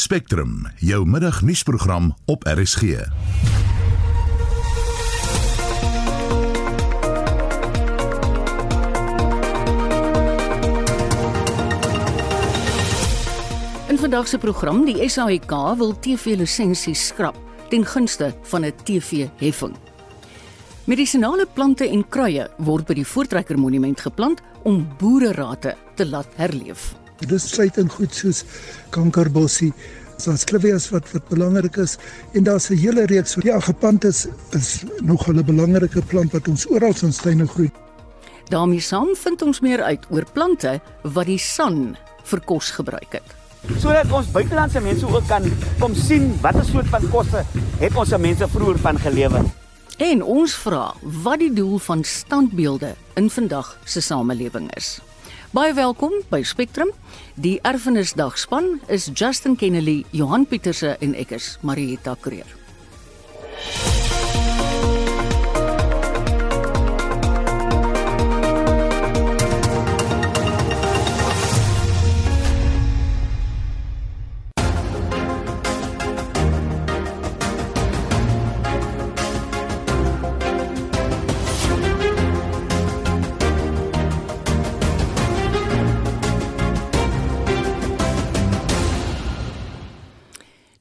Spectrum, jou middagnuusprogram op RSG. In vandag se program, die SAIK wil TV-lisensies skrap ten gunste van 'n TV-heffing. Medisinale plante en kruie word by die Voortrekker Monument geplant om boererate te laat herleef. Dis sluit in goed soos kankerbossie, soos clivias wat wat belangrik is en daar's 'n hele reeks van ja, geplant is nog 'n belangrike plant wat ons oral in tuine groei. daarmee saam vind ons meer uit oor plante wat die son vir kos gebruik het. sodat ons buitelandse mense ook kan kom sien watter soort van kosse het ons mense vroeër van gelewe. En ons vra wat die doel van standbeelde in vandag se samelewing is. Baie welkom by Spectrum. Die Erfenisdagspan is Justin Kennedy, Johan Pieterse en ek is Marieta Kreer.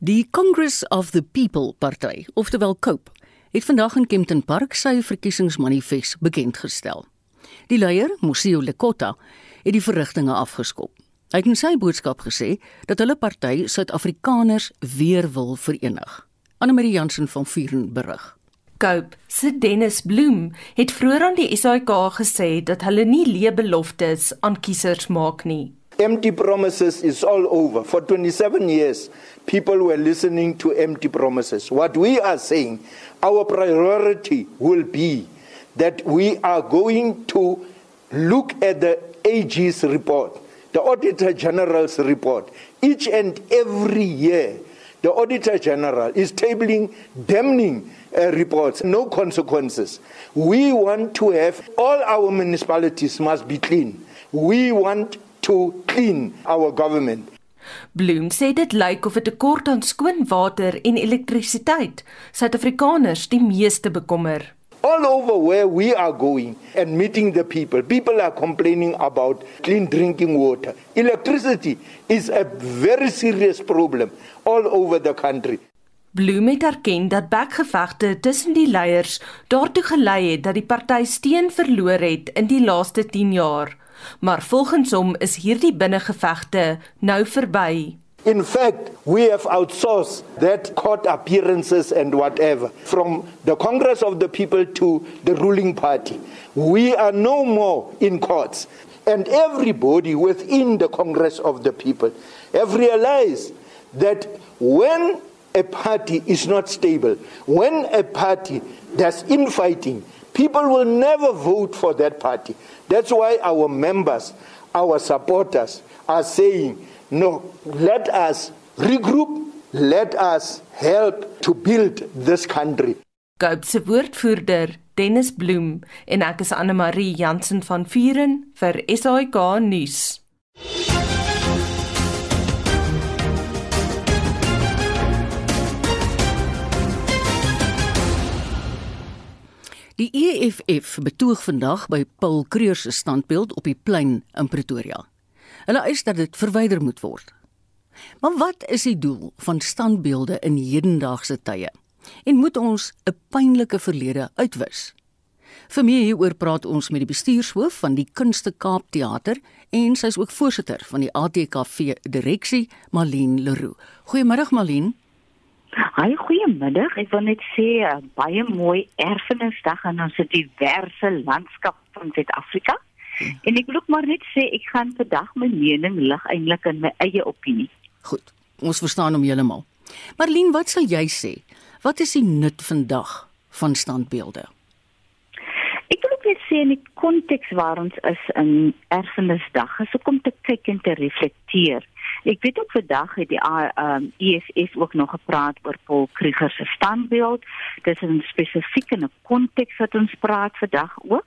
Die Congress of the People party, oftewel COPE, het vandag in Kempton Park sy verkiesingsmanifest bekend gestel. Die leier, Mosio Lekota, het die verrigtinge afgeskop. Hy het in sy boodskap gesê dat hulle party Suid-Afrikaners weer wil verenig. Anne-Marie Jansen van Vuren berig. Cope se Dennis Bloem het vroeër aan die SAK gesê dat hulle nie leebeloftes aan kiesers maak nie. Empty promises is all over. For 27 years, people were listening to empty promises. What we are saying, our priority will be that we are going to look at the AG's report, the Auditor General's report. Each and every year, the Auditor General is tabling damning uh, reports, no consequences. We want to have all our municipalities must be clean. We want to clean our government. Bloem sê dit lyk of 'n tekort aan skoon water en elektrisiteit Suid-Afrikaners die meeste bekommer. All over where we are going and meeting the people, people are complaining about clean drinking water. Electricity is a very serious problem all over the country. Bloem het erken dat bekgevegte tussen die leiers daartoe gelei het dat die party steun verloor het in die laaste 10 jaar. Maar volgens hom is hierdie binnengevegte nou verby. In fact, we have outsourced that court appearances and whatever from the Congress of the People to the ruling party. We are no more in courts. And everybody within the Congress of the People have realized that when a party is not stable, when a party does infighting, people will never vote for that party. That's why our members, our supporters are saying, no, let us regroup, let us help to build this country. Cope se woordvoerder, Dennis Bloem, en ek is Anne Marie Jansen van Vuren vir SAK nuus. Die EFF betoog vandag by Paul Kreur se standbeeld op die plein in Pretoria. Hulle eis dat dit verwyder moet word. Maar wat is die doel van standbeelde in hedendaagse tye? En moet ons 'n pynlike verlede uitwis? Vir meer hieroor praat ons met die bestuurshoof van die Kunste Kaap Theater en sy is ook voorsitter van die ATKV direksie, Malien Leroux. Goeiemôre Malien. Hi, goeiemiddag. Ek wil net sê uh, baie mooi erfenisdag aan ons diverse landskap van Suid-Afrika. En ek wil ook maar net sê ek gaan vandag my mening lig eintlik in my eie opinie. Goed. Ons verstaan hom heeltemal. Marlene, wat sal jy sê? Wat is die nut vandag van standbeelde? Ek wil ook net sê in die konteks waar ons is in erfenisdag, is om te kyk en te reflekteer. Ek weet ook vandag het die um, EFF ook nog gepraat oor Paul Kruger se standbeeld. Dis 'n spesifieke konteks wat ons praat vandag ook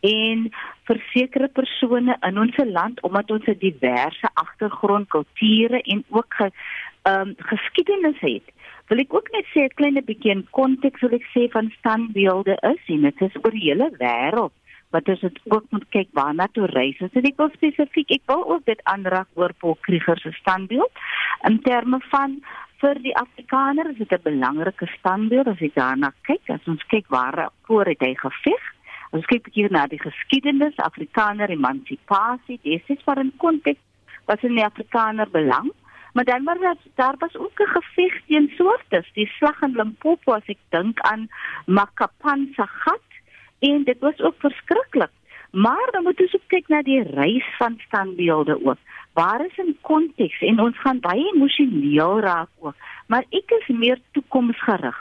en vir sekere persone in ons land omdat ons 'n diverse agtergrond, kulture en ook ehm um, geskiedenis het, wil ek ook net sê 'n klein bietjie in konteks wil ek sê van standbeelde is en dit is oor die hele wêreld wat as dit ook moet kyk waarna toe reis. So ek wil spesifiek ek wil ook dit aanraak oor Paul Krieger se standbeeld in terme van vir die Afrikaner is dit 'n belangrike standbeeld as jy daarna kyk. As ons kyk waar voor het hy geveg. Ons kyk bietjie na die geskiedenis, Afrikaner emansipasie, dis is vir 'n konteks wat in die Afrikaner belang. Maar dan was daar, daar was ook 'n geveg teen swartes, die slag in Limpopo as ek dink aan Makapan se gat en dit was ook verskriklik. Maar dan moet ons ook kyk na die reis van standbeelde ook. Waar is in konteks en ons gaan baie emosioneel raak ook. Maar ek is meer toekomsgerig.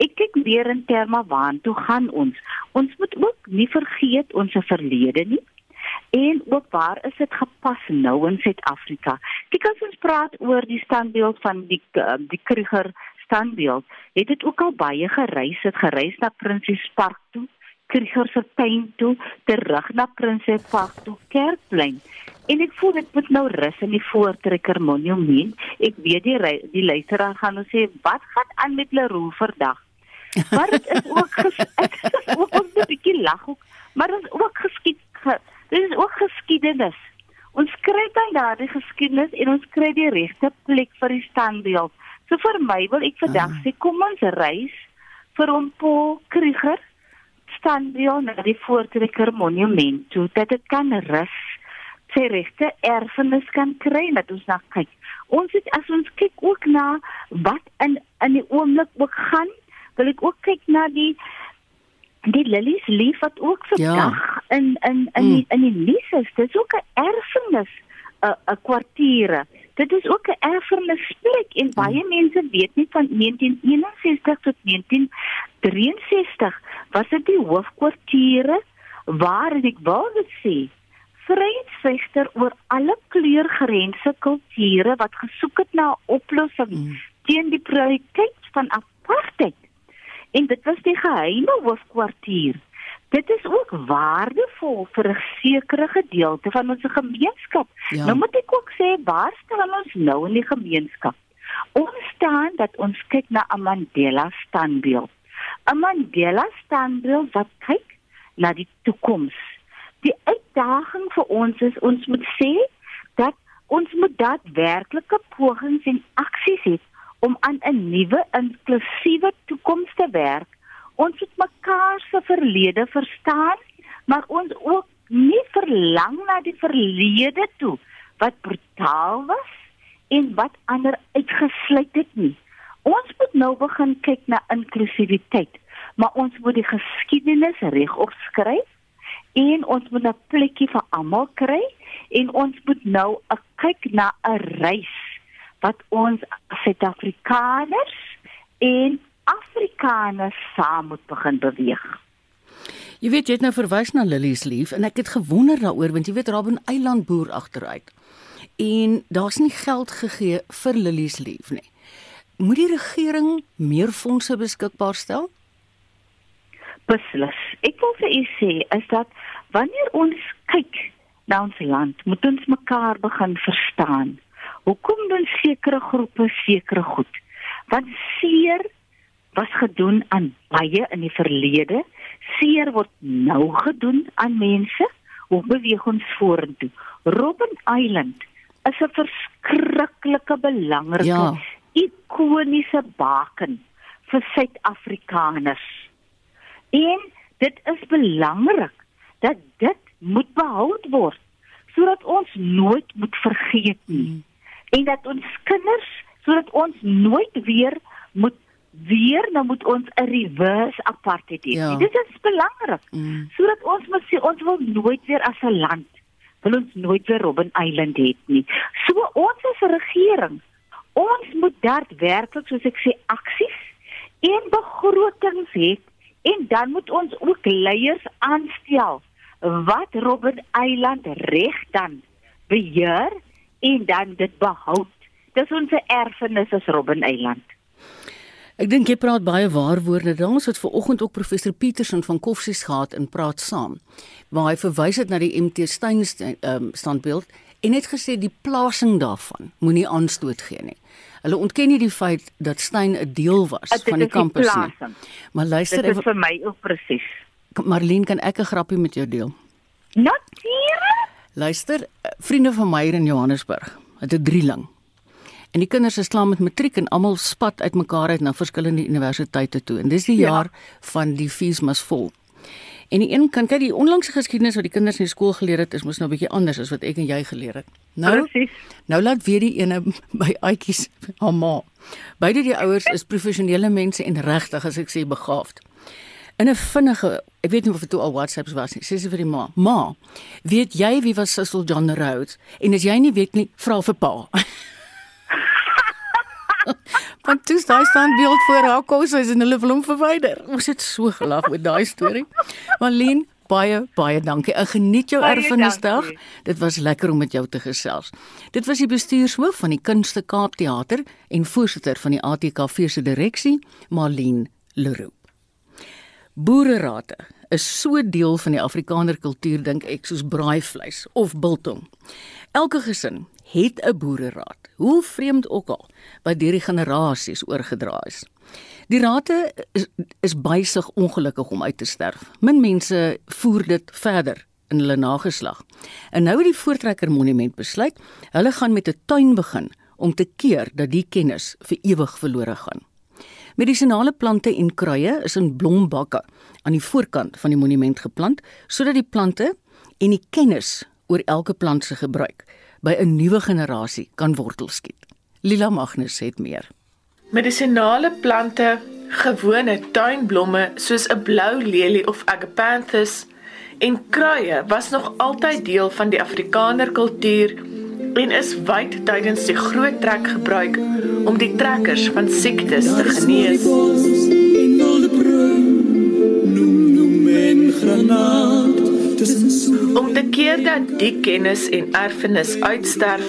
Ek kyk weer in terme waartoe gaan ons. Ons moet ook nie vergeet ons verlede nie. En ook waar is dit gepas nou in Suid-Afrika? Kyk as ons praat oor die standbeeld van die uh, die Kruger standbeeld, het dit ook al baie gereis, het gereis na Prinsespark toe, Kruger tuin toe, terug na Prinsespark toe, Kerkplein. En ek voel dit moet nou rus in die Voortrekker Monument. Ek weet die die luisteraar gaan nou sê, "Wat gaan aan met Leroe vandag?" Maar dit is ook is ook 'n bietjie lag ook, maar dit is ook geskied ge, Dit is ook geskiedenis. Ons kry dan daardie geskiedenis en ons kry die regte plek vir die standbeeld. So vir my wil ek vandag ah. sê kom ons reis vir hom Paul Krieger standbeeld na die Voortrekker Monument toe dat dit kan rus sy regte erfenis kan kry dat ons na kyk. Ons het as ons kyk ook na wat in in die oomblik ook gaan, wil ek ook kyk na die die lilies lief wat ook vandag ja. in in in mm. die, in die nuus is. Dit is ook 'n erfenis 'n 'n kwartiere. Dit is ook 'n erfenisplek en mm. baie mense weet nie van 1961 tot 1963 was dit die hoofkwartiere waar ek wou dit sê vryheidsvegter oor alle kleurgrense kulture wat gesoek het na 'n oplossing mm. teen die prioriteit van apartheid en dit was die geheime hoofkwartier. Dit is ook waardevol vir 'n sekere gedeelte van ons gemeenskap. Ja. Nou moet ek ook sê waar staan ons nou in die gemeenskap? Ons staan dat ons kyk na 'n Mandela standbeeld. 'n Mandela standbeeld wat kyk na die toekoms. Die uitdaging vir ons is ons moet sê dat ons moet daadwerklike pogings en aksies hê om aan 'n nuwe inklusiewe toekoms te werk. Ons moet mekaar se verlede verstaan, maar ons ook nie verlang na die verlede toe wat brutaal was en wat ander uitgesluit het nie. Ons moet nou begin kyk na inklusiwiteit, maar ons moet die geskiedenis regop skryf en ons moet 'n plekkie vir almal kry en ons moet nou 'n kyk na 'n reis wat ons Suid-Afrikaners en Afrikaners saam moet begin beweeg. Jy weet jy het nou verwys na Lilies lief en ek het gewonder daaroor want jy weet Robben Eiland boer agteruit. En daar's nie geld gegee vir Lilies lief nie. Moet die regering meer fondse beskikbaar stel? Beslis. Ek wil vir u sê is dat wanneer ons kyk na ons land, moet ons mekaar begin verstaan. Hoekom doen sekere groepe sekere goed? Want seer was gedoen aan baie in die verlede. Seer word nou gedoen aan mense. Hoe beweeg ons vorentoe? Robben Island is 'n verskriklike belangrike ja. ikoniese baken vir Suid-Afrikaners. En dit is belangrik dat dit moet behou word sodat ons nooit moet vergeet nie. Hmm en dat ons kinders sodat ons nooit weer moet weer nou moet ons 'n reverse apartheid hê. Ja. Dit is belangrik. Mm. Sodat ons moet sê ons wil nooit weer as 'n land wil ons nooit weer Robben Island hê nie. So ons as regering, ons moet daadwerklik soos ek sê aksies en begrotings hê en dan moet ons ook leiers aanstel wat Robben Island reg dan beheer en dan dit behou. Dis ons erfenis as Robben Eiland. Ek dink jy praat baie waar woorde. Ons het ver oggend ook professor Petersen van Koffsies gehad in praat saam waar hy verwys het na die MT Steyn um, standbeeld en het gesê die plasing daarvan moenie aanstoot gee nie. Hulle ontken nie die feit dat Steyn 'n deel was Dit van die kampus nie. Maar luister, Dit is vir my ook presies. Marlene, kan ek 'n grappie met jou deel? Natuurlik. Luister, eh, vriende van my hier in Johannesburg, het 'n drieling. En die kinders is klaar met matriek en almal spat uitmekaar uit na verskillende universiteite toe. En dis die Ja. jaar van die fees mas vol. En die een kan kyk die onlangse geskiedenis wat die kinders in die skool geleer het, is mos nou 'n bietjie anders as wat ek en jy geleer het. Nou, Presies. nou laat weer die ene by Aitjies haar ma. Beide die ouers is professionele mense en regtig as ek sê begaafd. In 'n vinnige, ek weet nie of dit toe al WhatsApps was nie. Sê sy vir die ma: "Ma, weet jy wie was Cecil John Rhodes? En as jy nie weet nie, vra vir pa." Want toe daai staan beeld voor haar kos is en hulle wil hom verwyder. Ons het so gelag met daai storie. Marlene, baie baie dankie. Ek geniet jou erfenisdag. Dit was lekker om met jou te gesels. Dit was die bestuurshoof van die Kunste Kaap Theater en voorsitter van die ATKV se direksie, Marlene Leroux. Boererate is so deel van die Afrikaner kultuur dink ek soos braaivleis of biltong. Elke gesin het 'n boereraad, hoe vreemd ook al, wat deur die generasies oorgedra is. Die rate is, is besig ongelukkig om uit te sterf. Min mense voer dit verder in hulle nageslag. En nou het die Voortrekker Monument besluit, hulle gaan met 'n tuin begin om te keer dat die kennis vir ewig verlore gaan. Medisinale plante en kruie is in blombakke aan die voorkant van die monument geplant sodat die plante en die kennis oor elke plant se gebruik by 'n nuwe generasie kan wortel skiet. Lila Magnus het meer. Medisinale plante, gewone tuinblomme soos 'n blou lelie of agapanthus en kruie was nog altyd deel van die Afrikaner kultuur en is wyd tydens die groot trek gebruik om die trekkers van siektes te genees. Tussen soel Om te keer dat die kennis en erfenis uitsterf,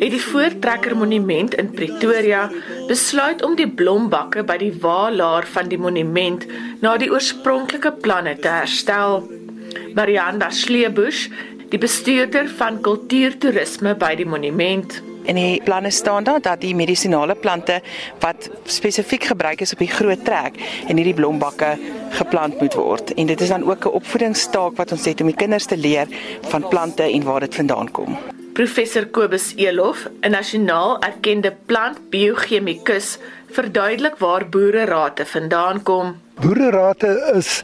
het die Voortrekker Monument in Pretoria besluit om die blombakke by die waalaar van die monument na die oorspronklike planne te herstel. Marianda Sleebush, die bestuurder van kultuurtoerisme by die monument. In die planne staan daar dat die medisinale plante wat spesifiek gebruik is op die groot trek en hierdie blombakke geplant moet word. En dit is dan ook 'n opvoedingstaak wat ons het om die kinders te leer van plante en waar dit vandaan kom. Professor Kobus Elof, 'n nasionaal erkende plantbiochemikus, verduidelik waar boererate vandaan kom. Boererate is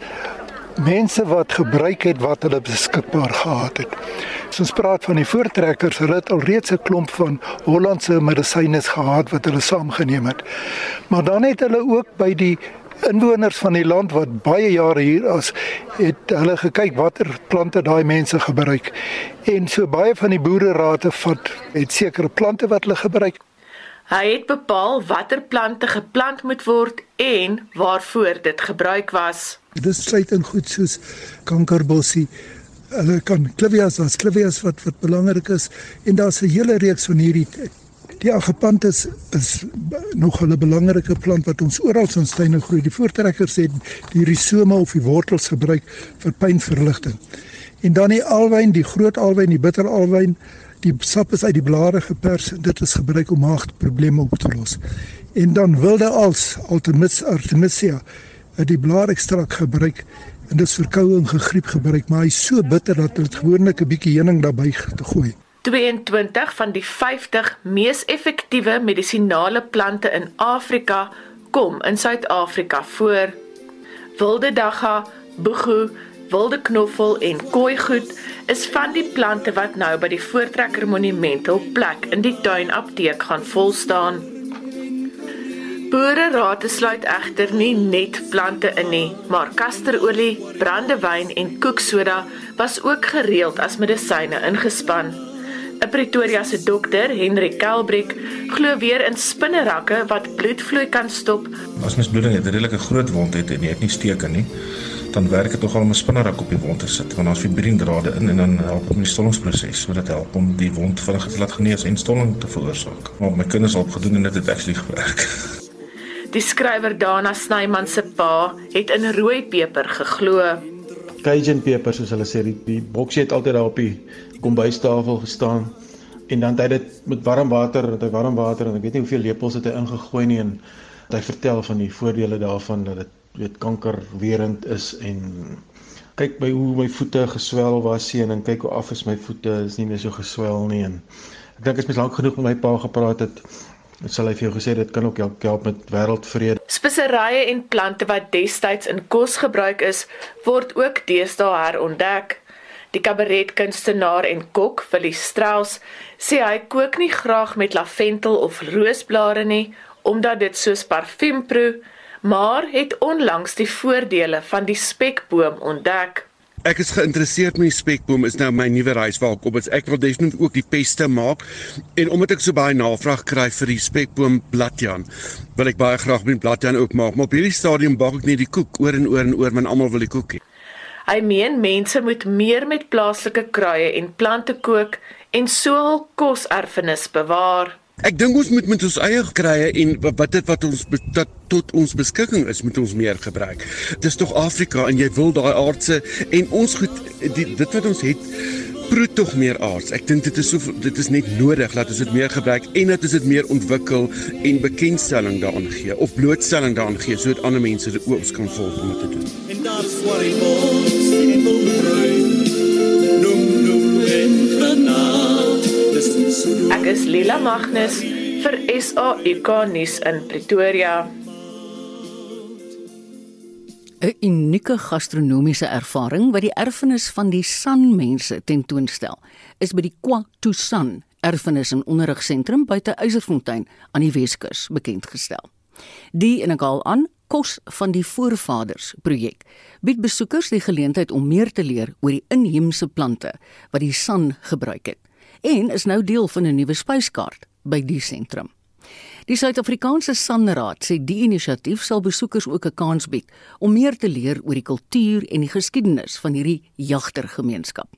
mense wat gebruik het wat hulle beskikbaar gehad het. As ons praat van die voortrekkers, hulle het alreeds 'n klomp van Hollandse medisyne gehad wat hulle saamgeneem het. Maar dan het hulle ook by die inwoners van die land wat baie jare hier is, het hulle gekyk watter plante daai mense gebruik. En so baie van die boererate vat het sekere plante wat hulle gebruik. Hy het bepaal watter plante geplant moet word en waarvoor dit gebruik was. Dit sluit in goed soos kankerbossie. Hulle kan clivias, daar's clivias wat wat belangrik is en daar's 'n hele reeks van hierdie die agapanthus is nog 'n belangrike plant wat ons oral in tuine groei. Die voortrekkers het die risome of die wortels gebruik vir pynverligting. En dan die alwyn, die groot alwyn, die bitter alwyn, die sap is uit die blare gepers en dit is gebruik om maagprobleme op te los. En dan wilde als Artemis Artemisia die blaarekstrak gebruik en dis vir koue en gegriep gebruik, maar hy's so bitter dat hulle gewoonlik 'n bietjie heuning daarbey te gooi. 22 van die 50 mees effektiewe medisinale plante in Afrika kom in Suid-Afrika voor. Wilde dagga, boegu, wilde knoffel en kooigoed is van die plante wat nou by die Voortrekker Monument op plek in die tuinapteek gaan volstaan. Boererate sluit egter nie net plante in nie, maar kasterolie, brandewyn en koeksoda was ook gereeld as medisyne ingespan. 'n Pretoria se dokter, Henry Kelbrick, glo weer in spinnerakke wat bloedvloei kan stop As mens bloeding het, 'n redelike groot wond het en jy het nie steke nie, dan werk dit nogal om 'n spinnerak op die wond te sit want daar's fibriendrade in en dan help om die stollingsproses, so dit help om die wond vinniger te laat genees en stolling te veroorsaak. Maar my kinders het al gedoen en dit het actually gewerk. Die skrywer Dana Snyman se pa het in rooi peper geglo. Cajun peper soos hulle sê, die, die boksie het altyd daar op die kombuistafel gestaan en dan het hy dit met warm water, met warm water en ek weet nie hoeveel lepels het hy ingegooi nie en hy vertel van die voordele daarvan dat dit weet kankerwerend is en kyk by hoe my voete geswel was sien en kyk hoe af is my voete is nie meer so geswel nie en ek dink as mens lank genoeg met my pa gepraat het Dit sal hy vir jou gesê dit kan ook help, help met wêreldvrede. Speserye en plante wat destyds in kos gebruik is, word ook deesdae herontdek. Die kabaretkunstenaar en kok, Willie Strauss, sê hy kook nie graag met lavendel of roosblare nie, omdat dit soos parfuum proe, maar het onlangs die voordele van die spekboom ontdek. Ek is geïnteresseerd met die spekboom is nou my nuwe reis waar ek op. Ek wil definitief ook die peste maak en omdat ek so baie navraag kry vir die spekboom bladjan, wil ek baie graag met bladjan ook maak. Maar op hierdie stadium bak ek net die koek oor en oor en oor, want almal wil die koek hê. Hy meen mense moet meer met plaaslike kruie en plante kook en so hul koserfenis bewaar. Ek dink ons moet met ons eie krye en wat dit wat ons dat tot ons beskikking is moet ons meer gebruik. Dis tog Afrika en jy wil daai aardse en ons goed die, dit wat ons het proe tog meer aards. Ek dink dit is so dit is net nodig dat ons dit meer gebruik en dat ons dit meer ontwikkel en bekendstelling daaraan gee of blootstelling daaraan gee sodat ander mense dit ook kan volg om te doen. En daar is wat Ek is Lila Magnus vir SAK nuus in Pretoria. 'n Unieke gastronomiese ervaring wat die erfenis van die San mense tentoonstel, is by die Kwa Tu San erfenis en onderrigsentrum buite Eiserfontein aan die Weskus bekend gestel. Die en ek al aan kos van die voorvaders projek bied besoekers die geleentheid om meer te leer oor die inheemse plante wat die San gebruik het en is nou deel van 'n nuwe spyskaart by die sentrum. Die Suid-Afrikaanse Sanraad sê die inisiatief sal besoekers ook 'n kans bied om meer te leer oor die kultuur en die geskiedenis van hierdie jagtergemeenskap.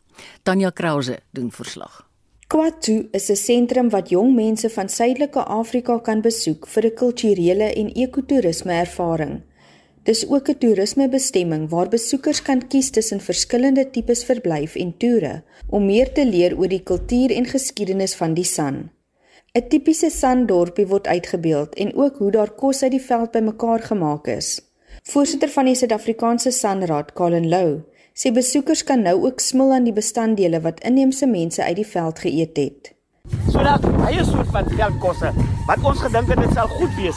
Tanya Krause doen verslag. Kwatu is 'n sentrum wat jong mense van Suidelike Afrika kan besoek vir 'n kulturele en ekotourisme ervaring. Dis ook 'n toerismebestemming waar besoekers kan kies tussen verskillende tipes verblyf en toere om meer te leer oor die kultuur en geskiedenis van die San. 'n Tipiese Sandorpie word uitgebeeld en ook hoe daar kos uit die veld bymekaar gemaak is. Voorsitter van die Suid-Afrikaanse Sanraad, Colin Lou, sê besoekers kan nou ook smil aan die bestanddele wat inheemse mense uit die veld geëet het. So dat baie soort van veldkosse wat ons gedink het dit sal goed wees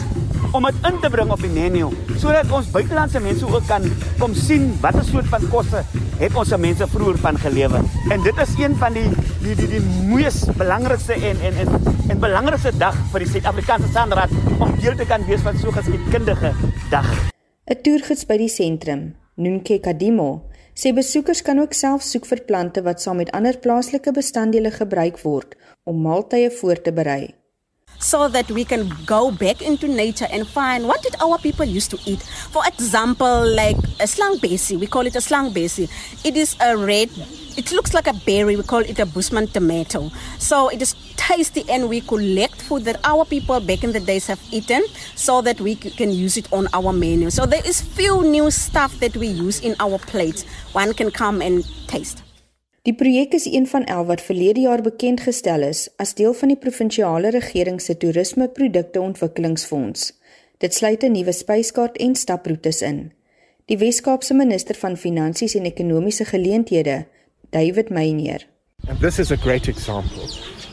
om dit in te bring op die menu sodat ons buitelandse mense ook kan kom sien watter soort van kosse het ons mense vroeër van gelewe. En dit is een van die die die die mees belangrikste en en en en belangrikste dag vir die Suid-Afrikaanse Sandraad om deel te kan wees van so 'n geskiedkundige dag. 'n Toergids by die sentrum, Nunke Kadimo, sê besoekers kan ook self soek vir plante wat saam met ander plaaslike bestanddele gebruik word om maaltye voor te berei. So that we can go back into nature and find what did our people used to eat. For example, like a slang basi, we call it a slang basi. It is a red, it looks like a berry, we call it a Bushman tomato. So it is tasty and we collect food that our people back in the days have eaten so that we can use it on our menu. So there is few new stuff that we use in our plates. One can come and taste. Die projek is een van 11 wat verlede jaar bekend gestel is as deel van die provinsiale regering se toerismeprodukte ontwikkelingsfonds. Dit sluit 'n nuwe spyskaart en staproetes in. Die Wes-Kaapse minister van Finansies en Ekonomiese Geleenthede, David Meyer. And this is a great example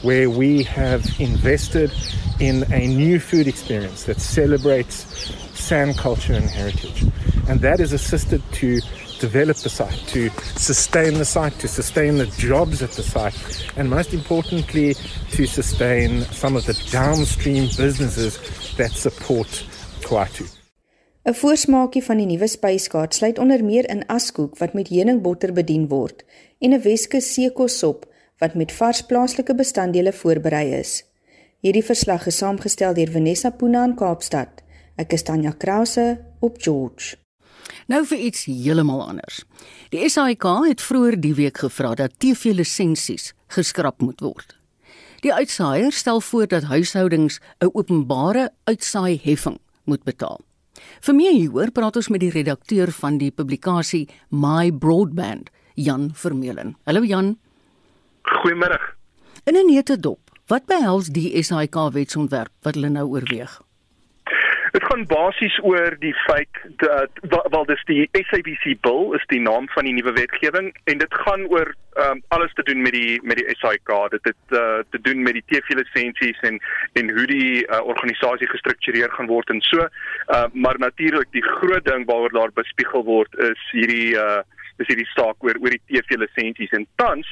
where we have invested in a new food experience that celebrates San culture and heritage. And that is assisted to develop the site, to sustain the site, to sustain the jobs at the site, and most importantly, to sustain some of the downstream businesses that support Kwatu. 'n Voorsmaakie van die nuwe spyskaart sluit onder meer in askoek wat met heuningbotter bedien word en 'n Weskus seekossop wat met vars plaaslike bestanddele voorberei is. Hierdie verslag is saamgestel deur Vanessa Puna in Kaapstad. Ek is Tanya Krause op George. Nou vir iets heeltemal anders. Die SAIK het vroeër die week gevra dat TV-lisensies geskraap moet word. Die uitsaaier stel voor dat huishoudings 'n openbare uitsaai-heffing moet betaal. Vir meer hieroor praat ons met die redakteur van die publikasie My Broadband, Jan Vermeulen. Hallo Jan. Goeiemôre. In 'n netedop Wat behels die SAIK wetsontwerp wat hulle nou oorweeg? Dit gaan basies oor die feit dat wel dis die SABC bill is die naam van die nuwe wetgewing en dit gaan oor um, alles te doen met die met die SAIK dit het uh, te doen met die TV lisensies en en hoe die uh, organisasie gestruktureer gaan word en so. Uh, maar natuurlik die groot ding waaroor daar bespiegel word is hierdie uh, dis hierdie saak oor oor die TV lisensies en tans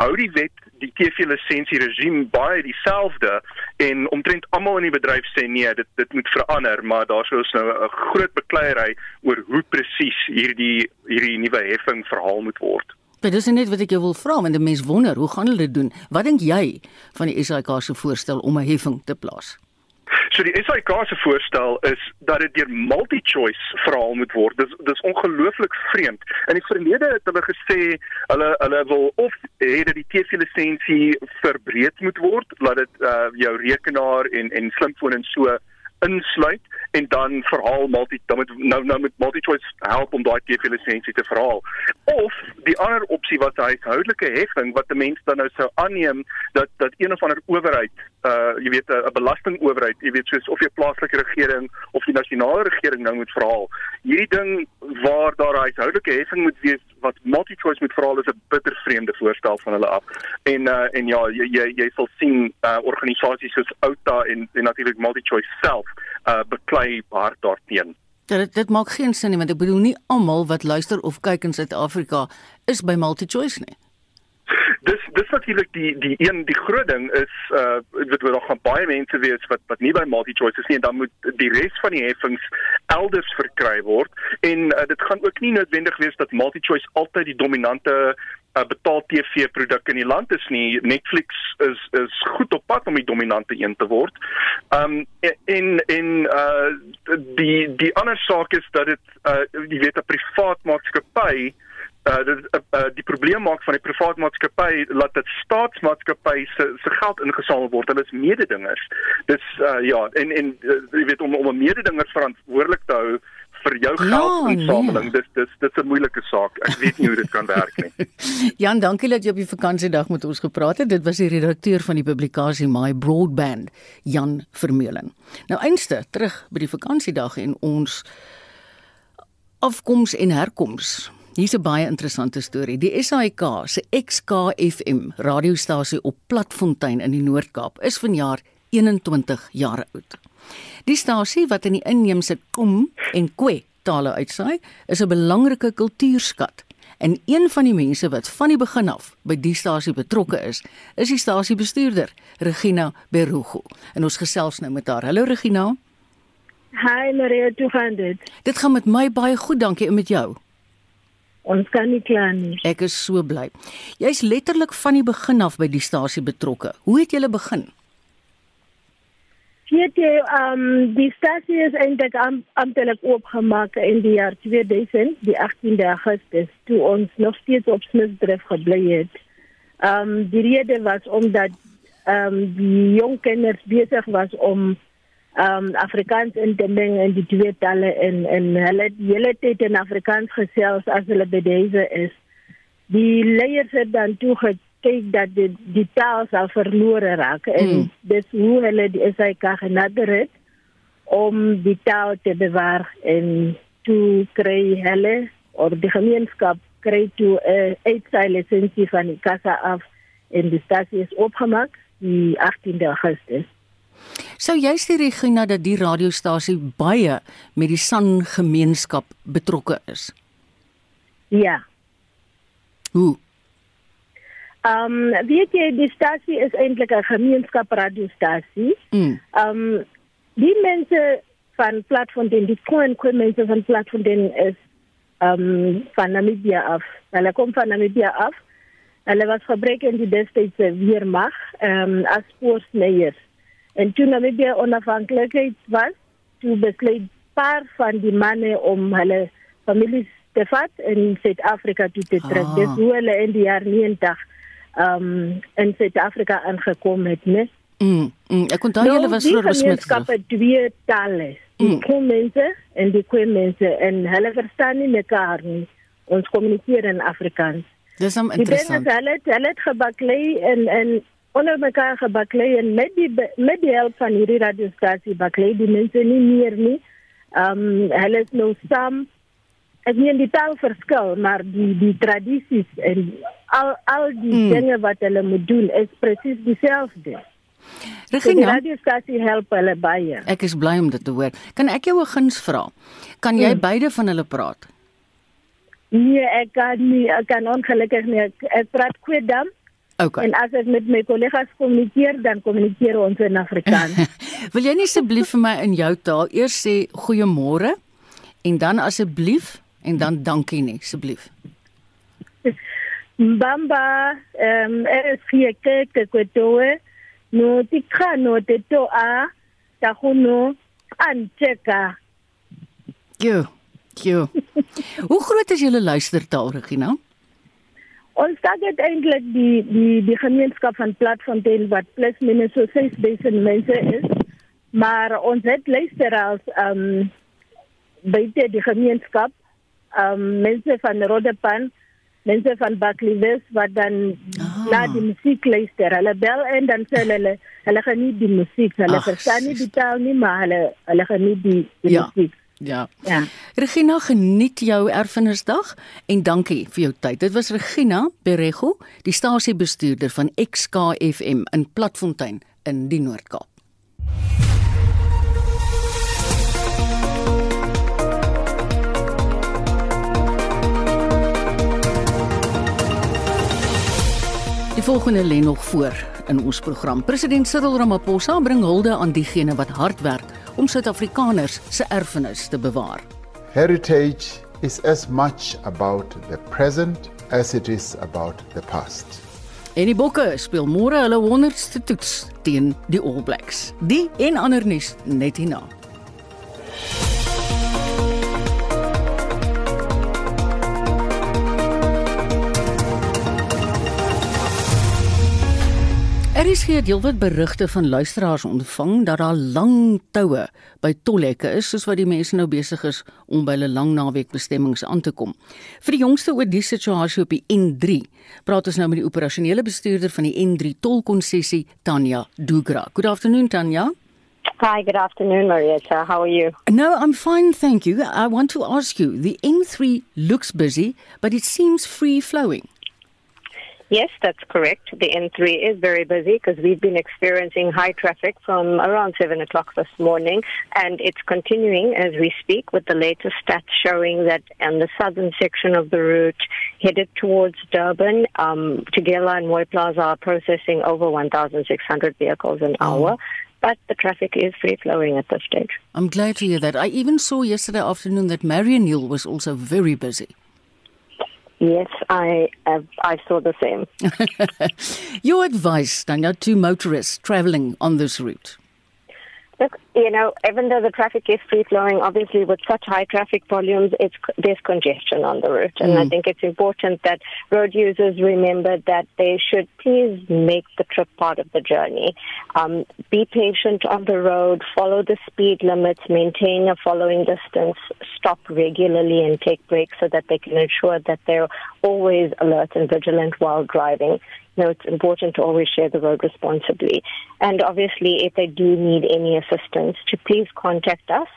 hou die wet die TV lisensie regime baie dieselfde en omtrent almal in die bedryf sê nee dit dit moet verander maar daar's nou 'n groot bekleierery oor hoe presies hierdie hierdie nuwe heffing verhaal moet word. Dit is net wat ek jou wil vra want 'n mens wonder hoe gaan hulle dit doen? Wat dink jy van die SAIK se voorstel om 'n heffing te plaas? So die SAIK se voorstel is dat dit deur multi-choice verhaal moet word. Dis dis ongelooflik vreemd. In die verlede het hulle gesê hulle hulle wil of hê dat die TV lisensie verbreed moet word, laat dit uh, jou rekenaar en en slimfoon en so insluit en dan verhaal multi dan moet nou nou met multi choice help om daai TV lisensie te verhaal. Of die ander opsie was 'n huishoudelike heffing wat 'n mens dan nou sou aanneem dat dat een of ander owerheid uh jy weet 'n belastingowerheid, jy weet soos of jy plaaslike regering of die nasionale regering nou moet verhaal. Hierdie ding waar daar 'n huishoudelike heffing moet wees wat multi choice moet verhaal is 'n bitter vreemde voorstel van hulle af. En uh en ja, jy jy, jy sal sien uh organisasies soos Outa en en natuurlik multi choice self uh beklei hard daarteen. Dit dit maak geen sin nie want ek bedoel nie almal wat luister of kyk in Suid-Afrika is by MultiChoice nie. Dis dis natuurlik die die een die groot ding is uh dit wil nog gaan baie mense wees wat wat nie by MultiChoice is nie en dan moet die res van die heffings elders verkry word en uh, dit gaan ook nie noodwendig wees dat MultiChoice altyd die dominante uh, betaal TV produk in die land is nie. Netflix is is goed op pad om die dominante een te word. Um en en uh die die ander saak is dat dit uh jy weet 'n privaat maatskappy uh dit uh, uh, die probleem maak van die privaat maatskappy laat dit staatsmaatskappy se se geld ingesamel word. Hulle is mededingers. Dis uh ja en en uh, jy weet om om 'n mededinger verantwoordelik te hou vir jou ja, geldinsameling. Nee. Dis dis dis 'n moeilike saak. Ek weet nie hoe dit kan werk nie. Jan, dankie dat jy op die vakansiedag met ons gepraat het. Dit was die redakteur van die publikasie My Broadband, Jan Vermeulen. Nou einste terug by die vakansiedag en ons afkoms en herkoms. Hier's 'n baie interessante storie. Die SAIK se XKFM radiostasie op Platfontein in die Noord-Kaap is vanjaar 21 jaar oud. Die stasie wat in die inheemse Kom en Kwe tale uitsaai, is 'n belangrike kultuurskat. En een van die mense wat van die begin af by die stasie betrokke is, is die stasiebestuurder, Regina Berugo. En ons gesels nou met haar. Hallo Regina. Hi Maria, hoe gaan dit? Dit gaan met my baie goed, dankie en met jou. Ons kan nie kla nie. Ek is so bly. Jy's letterlik van die begin af by die stasie betrokke. Hoe het jy begin? weet jy, um, die stasie is eintlik am, amptelik oopgemaak in die jaar 2000, die 18de Augustus, toe ons nog steeds op Smithdrift gebly het. Um, die rede was omdat um, die jong kinders bezig was om um, Afrikaans in te mengen in die twee talen en, en hulle die hele tijd in Afrikaans gesels as hulle by deze is. Die leiders het dan toegekend kyk dat die die taal sal verlore raak en mm. dis hoe hulle die SAK genader het om die taal te bewaar en toe kry hulle of die gemeenskap kry toe 'n uh, uitsaai lisensie van die kassa af en die stasie is opgemaak die 18de Augustus. So jy sê Regina dat die radiostasie baie met die San gemeenskap betrokke is. Ja. Hoe? Ehm um, weet jy die stasie is eintlik 'n gemeenskapradiostasie. Mm. Ehm mm. um, die mense van Platfontein, die Koen Koen mense van Platfontein is ehm um, van Namibia af. Hulle kom van Namibia af. Hulle was gebruik in die destydse weermag ehm um, as spoorsleuers. En toe Namibia onafhanklikheid was, toe besluit paar van die manne om hulle families te vat in Suid-Afrika toe te trek. Ah. Dis hoe hulle in die jaar 90 um in Suid-Afrika aangekom het, né? Mm, mm. Ek daai nou, hulle was vroeër besmet. Skap het twee tale. Die mm. mense en die kwem mense en hulle verstaan nie mekaar nie. Ons kommunikeer in Afrikaans. Dis hom interessant. Die dinge hulle hulle het gebaklei en en onder mekaar gebaklei en met die met die hulp van hierdie radiostasie baklei die mense nie meer nie. Ehm um, hulle is nou saam. Ek meen die taal verskil, maar die die tradisies en al al die hmm. dinge wat hulle moet doen is presies dieselfde. Regina, so die radiostasie help hulle baie. Ek is bly om dit te hoor. Kan ek jou 'n guns vra? Kan jy hmm. beide van hulle praat? Nee, ek kan nie, ek kan ongelukkig nie. Ek, ek praat Kwedam. Okay. En as ek met my kollegas kommunikeer, dan kommunikeer ons in Afrikaans. Wil jy nie asseblief vir my in jou taal eers sê goeiemôre en dan asseblief en dan dankie nie, asseblief. Mbamba, ehm um, is hier kyk kwetoe. No tikano te to a ta hono ancheka. Jo. Jo. Hoe groot is julle luistertaal, Regina? Ons het eintlik die die die gemeenskap van Platfontein wat plus minus so 6000 mense is. Maar ons het luisteraars ehm um, buite die gemeenskap ehm um, mense van Rodepan, mense van Baklivers wat dan oh. na die musiek luister. Hulle bel en dan sê hulle hulle geniet die musiek. Hulle verstaan nie die taal nie, maar hulle hulle geniet die, die ja. musiek. Ja. Ja. Regina geniet jou erfenisdag en dankie vir jou tyd. Dit was Regina Berego, die stasiebestuurder van XKFM in Platfontein in die Noord-Kaap. Die volgende lê nog voor in ons program. President Cyril Ramaphosa bring hulde aan diegene wat hard werk om Suid-Afrikaners se erfenis te bewaar. Heritage is as much about the present as it is about the past. En die Bokke speel môre hulle 100ste toets teen die All Blacks. Die en ander nuus net hierna. Er is hier deelwat berigte van luisteraars ontvang dat daar lang toue by tolhekke is soos wat die mense nou besig is om by hulle lang naweekbestemmings aan te kom. Vir die jongste oor die situasie op die N3, praat ons nou met die operasionele bestuurder van die N3 tolkonssessie, Tanya Dugra. Good afternoon Tanya. Hi, good afternoon, Marietta. How are you? No, I'm fine, thank you. I want to ask you, the N3 looks busy, but it seems free flowing. Yes, that's correct. The N3 is very busy because we've been experiencing high traffic from around 7 o'clock this morning, and it's continuing as we speak with the latest stats showing that on the southern section of the route headed towards Durban, um, Tugela and Moy Plaza are processing over 1,600 vehicles an oh. hour. But the traffic is free flowing at this stage. I'm glad to hear that. I even saw yesterday afternoon that Marion Hill was also very busy. Yes, I uh, I saw the same. Your advice, Tanya, to motorists traveling on this route? Look, you know, even though the traffic is free flowing, obviously with such high traffic volumes, it's there's congestion on the route, and mm. I think it's important that road users remember that they should please make the trip part of the journey. Um, be patient on the road, follow the speed limits, maintain a following distance, stop regularly, and take breaks so that they can ensure that they're always alert and vigilant while driving know, it's important to always share the road responsibly. And obviously, if they do need any assistance, to please contact us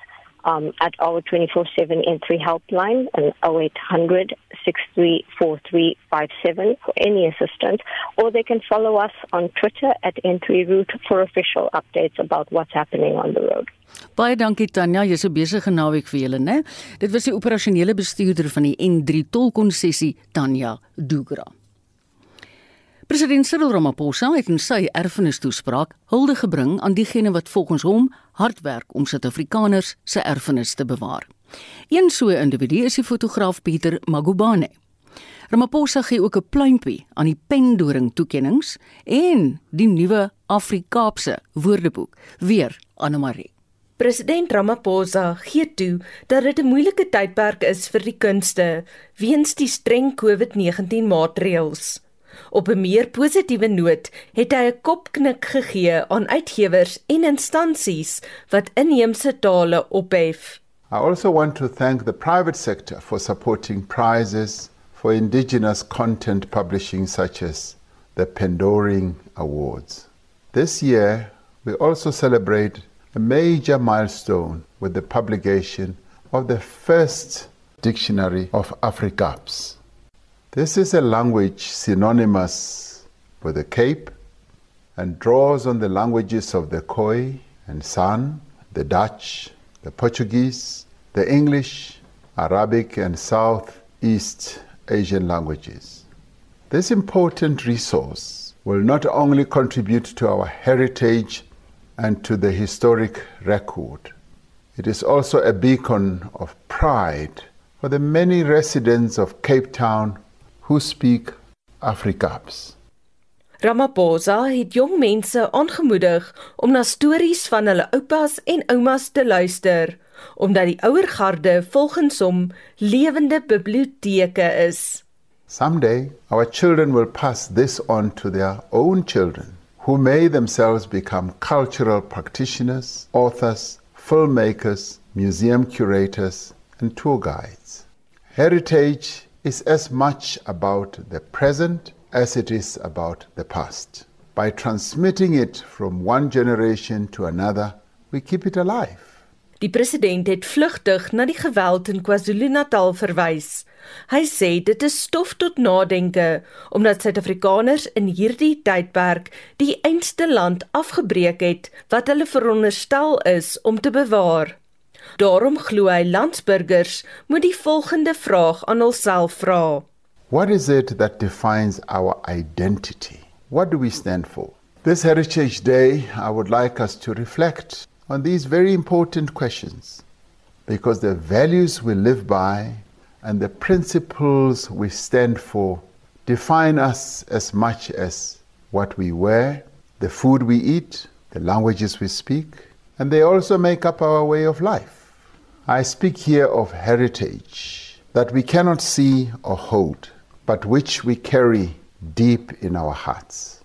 um, at our 24 7 N3 helpline and 0800 634357 for any assistance, or they can follow us on Twitter at N3 Route for official updates about what's happening on the road. Baie dankie Tanya, jy's 'n besige naweek vir julle, né? Dit was die operasionele bestuurder van die N3 tolkonssessie, Tanya Dugra. President Cyril Ramaphosa het in sy erfenistoespraak hulde gebring aan diegene wat volgens hom hard werk om Suid-Afrikaners se erfenis te bewaar. Een so 'n individu is die fotograaf Pieter Magubane. Ramaphosa gee ook 'n pluimpie aan die pendoring toekenninge en die nuwe Afrikaapse woordeboek weer Anne-Marie. President Ramaphosa gee toe dat dit 'n moeilike tydperk is vir die kunste weens die streng COVID-19 maatreëls. Op 'n meer positiewe noot het hy 'n kopknik gegee aan uitgewers en instansies wat inheemse tale ophef. I also want to thank the private sector for supporting prizes for indigenous content publishing such as the Pendoring awards. This year, we also celebrate a major milestone with the publication of the first dictionary of Afrikaans. This is a language synonymous with the Cape and draws on the languages of the Khoi and San, the Dutch, the Portuguese, the English, Arabic, and Southeast Asian languages. This important resource will not only contribute to our heritage and to the historic record, it is also a beacon of pride for the many residents of Cape Town who speak Afrikaans. Ramaphosa het jong mense aangemoedig om na stories van hulle oupas en oumas te luister, omdat die ouer garde volgens hom lewende biblioteke is. Someday, our children will pass this on to their own children, who may themselves become cultural practitioners, authors, filmmakers, museum curators, and tour guides. Heritage is as much about the present as it is about the past. By transmitting it from one generation to another, we keep it alive. Die president het vlugtig na die geweld in KwaZulu-Natal verwys. Hy sê dit is stof tot nadenke omdat Suid-Afrikaners in hierdie tydperk die einste land afgebreek het wat hulle veronderstel is om te bewaar. Daarom glo hy landsburgers moet die volgende vraag aan hulself vra. What is it that defines our identity? What do we stand for? This Heritage Day, I would like us to reflect on these very important questions because the values we live by and the principles we stand for define us as much as what we wear, the food we eat, the languages we speak, and they also make up our way of life. I speak here of heritage that we cannot see or hold, but which we carry deep in our hearts.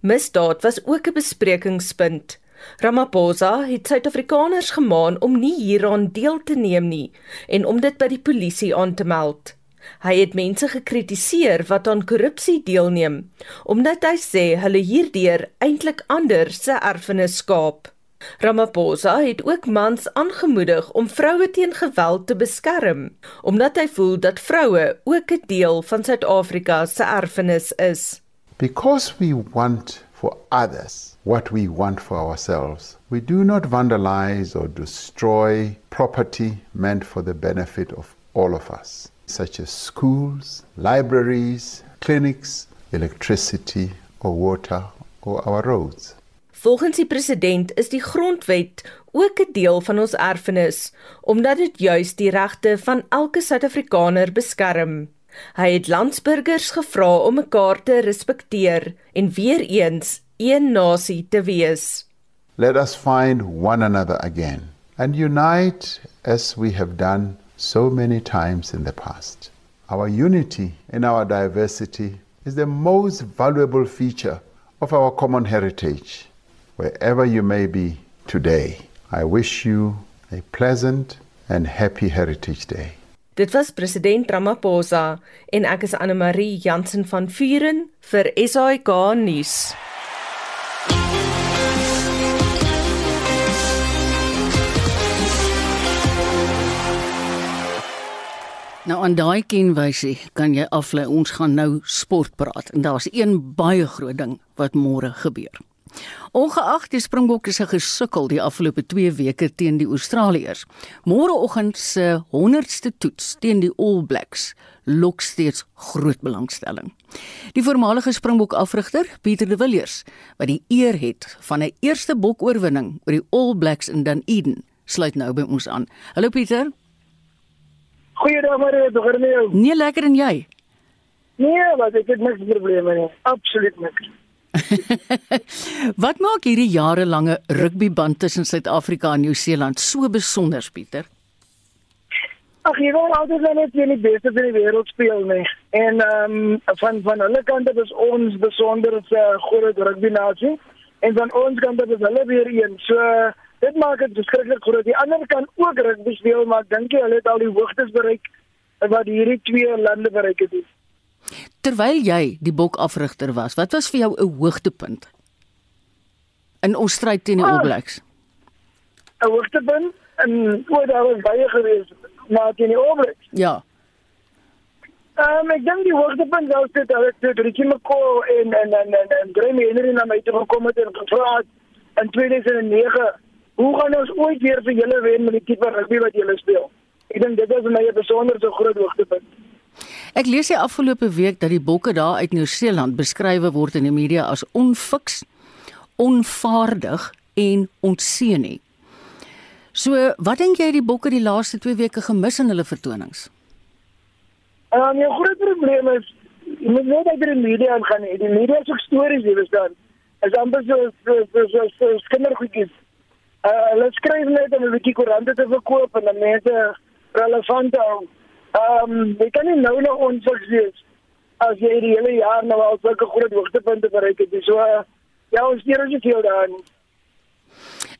Misdaad was ook 'n besprekingspunt. Ramaphosa het Suid-Afrikaners gemaan om nie hieraan deel te neem nie en om dit by die polisie aan te meld. Hy het mense gekritiseer wat aan korrupsie deelneem, omdat hy sê hulle hierdeur eintlik ander se erfenis skaap. Ramaphosa het ook mans aangemoedig om vroue teen geweld te beskerm, omdat hy voel dat vroue ook 'n deel van Suid-Afrika se erfenis is. Because we want for others what we want for ourselves. We do not vandalize or destroy property meant for the benefit of all of us, such as schools, libraries, clinics, electricity or water or our roads. Volgens die president is die grondwet ook 'n deel van ons erfenis omdat dit juis die regte van elke Suid-Afrikaner beskerm. Hy het landsburgers gevra om mekaar te respekteer en weer eens een nasie te wees. Let us find one another again and unite as we have done so many times in the past. Our unity and our diversity is the most valuable feature of our common heritage. Wherever you may be today, I wish you a pleasant and happy Heritage Day. Dit was president Ramaphosa en ek is Anne Marie Jansen van Vuren vir SAK nuus. Nou aan daai kenwysie kan jy aflei ons gaan nou sport praat en daar's een baie groot ding wat môre gebeur. Ongeag die Springbokke se gesukkel die afgelope 2 weke teen die Australiërs, môreoggend se 100ste toets teen die All Blacks lok steeds groot belangstelling. Die voormalige Springbok afrigter, Pieter de Villiers, wat die eer het van 'n eerste bokoorwinning oor die All Blacks in Dunedin, sluit nou by ons aan. Hallo Pieter. Goeiedag Marie, hoe gaan dit? Nee, lekker en jy? Nee, wat ek het niks probleme nie. Absoluut niks. Wat maak hierdie jarelange rugbyband tussen Suid-Afrika en Nieu-Seeland so besonder, Pieter? Ag, jy weet altyd net jy nie beste in die wêreld speel nie. En ehm um, van van hulle kant is ons besonder 'n uh, groot rugby nasie en van ons kant is hulle weer een. So dit maak dit beskiklik groot. Die ander kan ook rugby speel, maar dink jy hulle het al die hoogtes bereik wat hierdie twee lande bereik het? Terwyl jy die bokafrigter was, wat was vir jou 'n hoogtepunt in ons stryd teen die Ah. All Blacks? 'n hoogtepunt en oor daar was baie gewees maar teen die oomblik. Ja. Ehm um, ek dink die hoogtepunt was dit dat dit Richie McCaw en en en en, en Graham Henry na my toe gekom het en gevra het in 2009 hoe gaan ons ooit weer vir julle wen met die tipe rugby wat julle speel? Ek dink dit was vir my 'n besonder so groot hoogtepunt. Ek lees die afgelope week dat die bokke daar uit Nieu-Seeland beskryf word in die media as onfiks, onvaardig en ontseenie. So, wat dink jy die bokke die laaste 2 weke gemis in hulle vertonings? Ehm um, jou groot probleem is jy moet net uit die media nie. Die media soek stories, jy verstaan. Is amper so so so so, so kindergoedjies. Uh, hulle skryf net om 'n bietjie koerante te verkoop en dan mense relevant hou. Ehm um, jy kan nie nou nog onfiks wees as jy die hele jaar nou al sulke groot hoogtepunte bereik het. So uh, ja, ons steur ons nie veel daarin.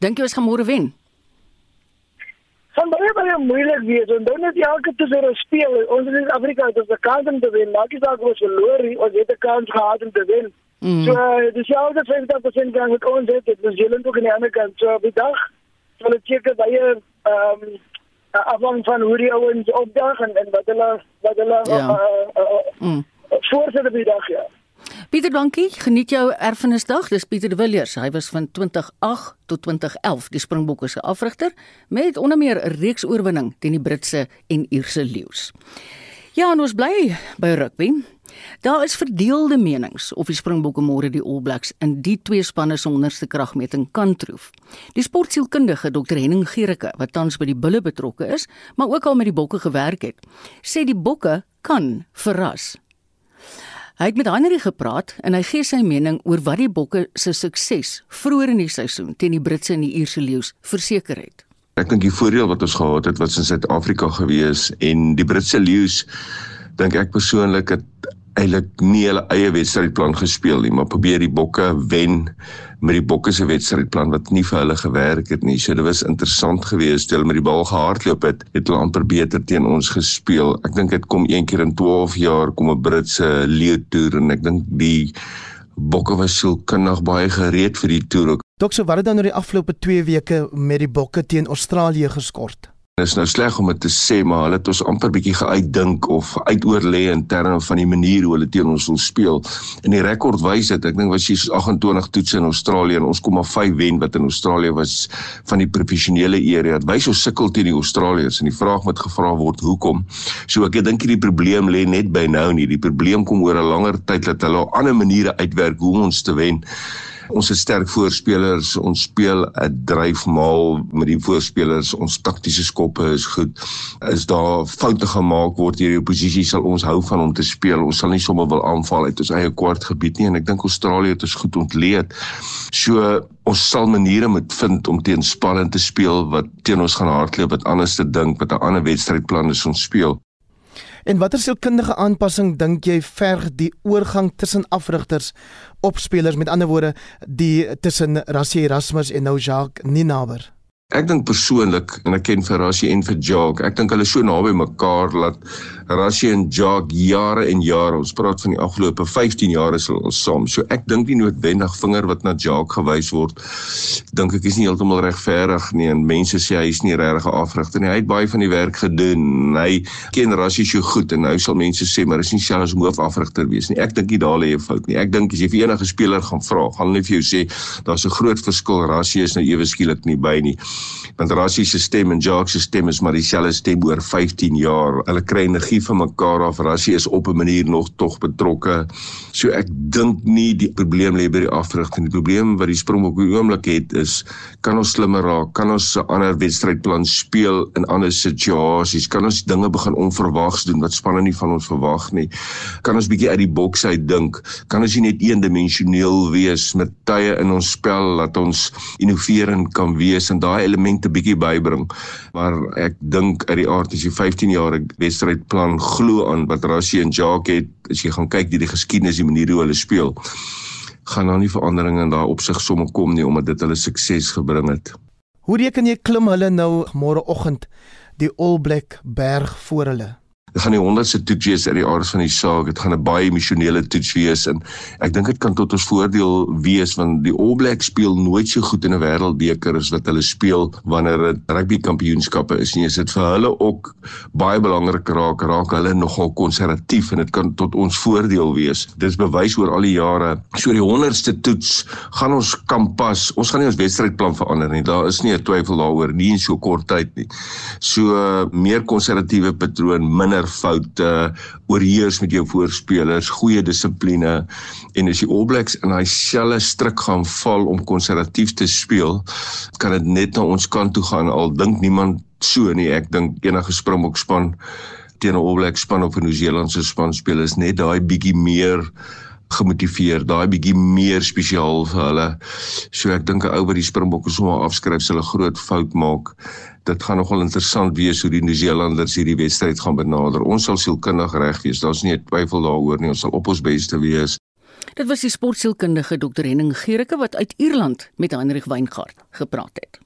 Dink jy ons gaan môre wen? Van baie baie moeilik wees en dan net elke tussen ons speel. Ons in Afrika het ons 'n kans om te wen. Maak nie saak of ons verloor nie, ons het 'n kans gehad om te wen. Mm. So uh, dis jou dat 50% kans met ons het. Dit is Zeeland ook aan die ander kant. So op die dag sal dit seker baie ehm um, afhang van hoe die ouens opdag en, en wat hulle wat hulle Ja. uh, uh, uh, Mm. voorsit op die dag ja. Pieter, dankie. Geniet jou erfenisdag. Dis Pieter de Villiers. Hy was van 2008 tot 2011 die Springbokke se afrigter met onder meer 'n reeks oorwinning teen die Britse en Ierse leeu's. Ja, ons bly by rugby. Daar is verdeelde menings of die Springbokke môre die All Blacks in die twee spanne se onderste kragmeting kan troef. Die sportsielkundige Dr Henning Gericke, wat tans by die Bulle betrokke is, maar ook al met die Bokke gewerk het, sê die Bokke kan verras. Hy het met Henry gepraat en hy gee sy mening oor wat die Bokke se sukses vroeër in die seisoen teen die Britse en die Ierse leeu's verseker het. Ek dink die voordeel wat ons gehad het was in Suid-Afrika gewees en die Britse leeu's dink ek persoonlik het eintlik nie hulle eie wedstrydplan gespeel nie, maar probeer die bokke wen met die bokke se wedstrydplan wat nie vir hulle gewerk het nie. So dit was interessant geweest toe hulle met die bal gehardloop het, het hulle amper beter teen ons gespeel. Ek dink dit kom een keer in 12 jaar kom 'n Britse leeu toer en ek dink die bokke was sielkundig baie gereed vir die toer. Dok so wat het dan oor die afgelope 2 weke met die bokke teen Australië geskort? Is nou sleg om dit te sê, maar hulle het ons amper bietjie geuitdink of uitoorlê in terme van die manier hoe hulle teen ons wil speel. En die rekord wys dit, ek dink was hier 28 toetse in Australië en ons kom maar 5 wen wat in Australië was van die professionele area. Dit wys ons sukkel teen die Australiërs en die vraag wat gevra word, hoekom? So ek dink die probleem lê net by nou nie. Die probleem kom oor 'n langer tyd dat hulle ander maniere uitwerk hoe ons te wen. Ons het sterk voorspelers, ons speel 'n dryfmaal met die voorspelers, ons taktiese skoppe is goed. Is daar foute gemaak word deur die oppositie sal ons hou van om te speel. Ons sal nie sommer wil aanval uit ons eie kwartgebied nie en ek dink Australië het ons goed ontleed. So ons sal maniere moet vind om teen spanne te speel wat teen ons gaan hardloop, wat anders te dink, wat 'n ander wedstrydplan is ons speel. En watter sielkundige aanpassing dink jy verg die oorgang tussen afrigters op spelers met ander woorde die tussen Rassie Erasmus en nou Jacques Ninaber? Ek dink persoonlik en ek ken vir Rassie en vir Jacques, ek dink hulle so naby mekaar dat Rassie en Jacques jare en jare, ons praat van die afgelope 15 jaar is hulle saam. So ek dink nie noodwendig vinger wat na Jacques gewys word, dink ek is nie heeltemal regverdig nie en mense sê hy is nie regtig 'n afrigter nie. Hy het baie van die werk gedoen. Hy ken Rassie so goed en nou sal mense sê maar is nie selfs om hoofafrigter wees nie. Ek dink nie daar lê 'n fout nie. Ek dink as jy vir enige speler gaan vra, gaan hulle vir jou sê daar's 'n groot verskil. Rassie is nou ewe skielik nie by nie want Rassie se stem en Jacques se stem is maar dieselfde stem oor 15 jaar. Hulle kry energie van mekaar af. Rassie is op 'n manier nog tog betrokke. So ek dink nie die probleem lê by die afrigting. Die probleem wat die Springbok op die oomblik het is kan ons slimmer raak? Kan ons 'n ander wedstrydplan speel in ander situasies? Kan ons dinge begin onverwags doen wat spanne nie van ons verwag nie? Kan ons bietjie uit die boks uit dink? Kan ons nie net eendimensioneel wees met tye in ons spel dat ons innoverend kan wees en daai elemente bietjie bybring. Maar ek dink uit die aard as jy 15 jaar 'n wedstrydplan glo aan wat Rassie en Jacques het, as jy gaan kyk deur die geskiedenis die manier hoe hulle speel, gaan daar nie veranderinge in daai opsig somme kom nie omdat dit hulle sukses gebring het. Hoe reken jy klim hulle nou môreoggend die All Black berg voor hulle? Dit gaan die honderdste toets wees uit die aard van die saak. Dit gaan 'n baie emosionele toets wees en ek dink dit kan tot ons voordeel wees want die All Blacks speel nooit so goed in 'n wêreldbeker as wat hulle speel wanneer dit rugby kampioenskappe is nie. Is dit vir hulle ook baie belangrik raak raak hulle nogal konservatief en dit kan tot ons voordeel wees. Dit is bewys oor al die jare. So die honderdste toets gaan ons kan pas. Ons gaan nie ons wedstrydplan verander nie. Daar is nie 'n twyfel daaroor nie in so kort tyd nie. So meer konservatiewe patroon, minder foute, oorheers met jou voorspelers, goeie dissipline en as die All Blacks in daai selfe stryk gaan val om konservatief te speel, kan dit net na ons kant toe gaan al dink niemand so nie. Ek dink enige Springbok span teen 'n All Blacks span of 'n Nieu-Seelandse span speel is net daai bietjie meer gemotiveer, daai bietjie meer spesiaal vir hulle. So ek dink 'n ou wat die Springbokke sommer afskryf, sal 'n groot fout maak. Dit gaan nogal interessant wees hoe die Nieu-Seelanders hierdie wedstryd gaan benader. Ons sal sielkundig reg wees. Daar's nie 'n twyfel daaroor nie. Ons sal op ons beste wees. Dit was die sportsielkundige Dr Henning Gericke wat uit Ierland met Heinrich Weingart gepraat het.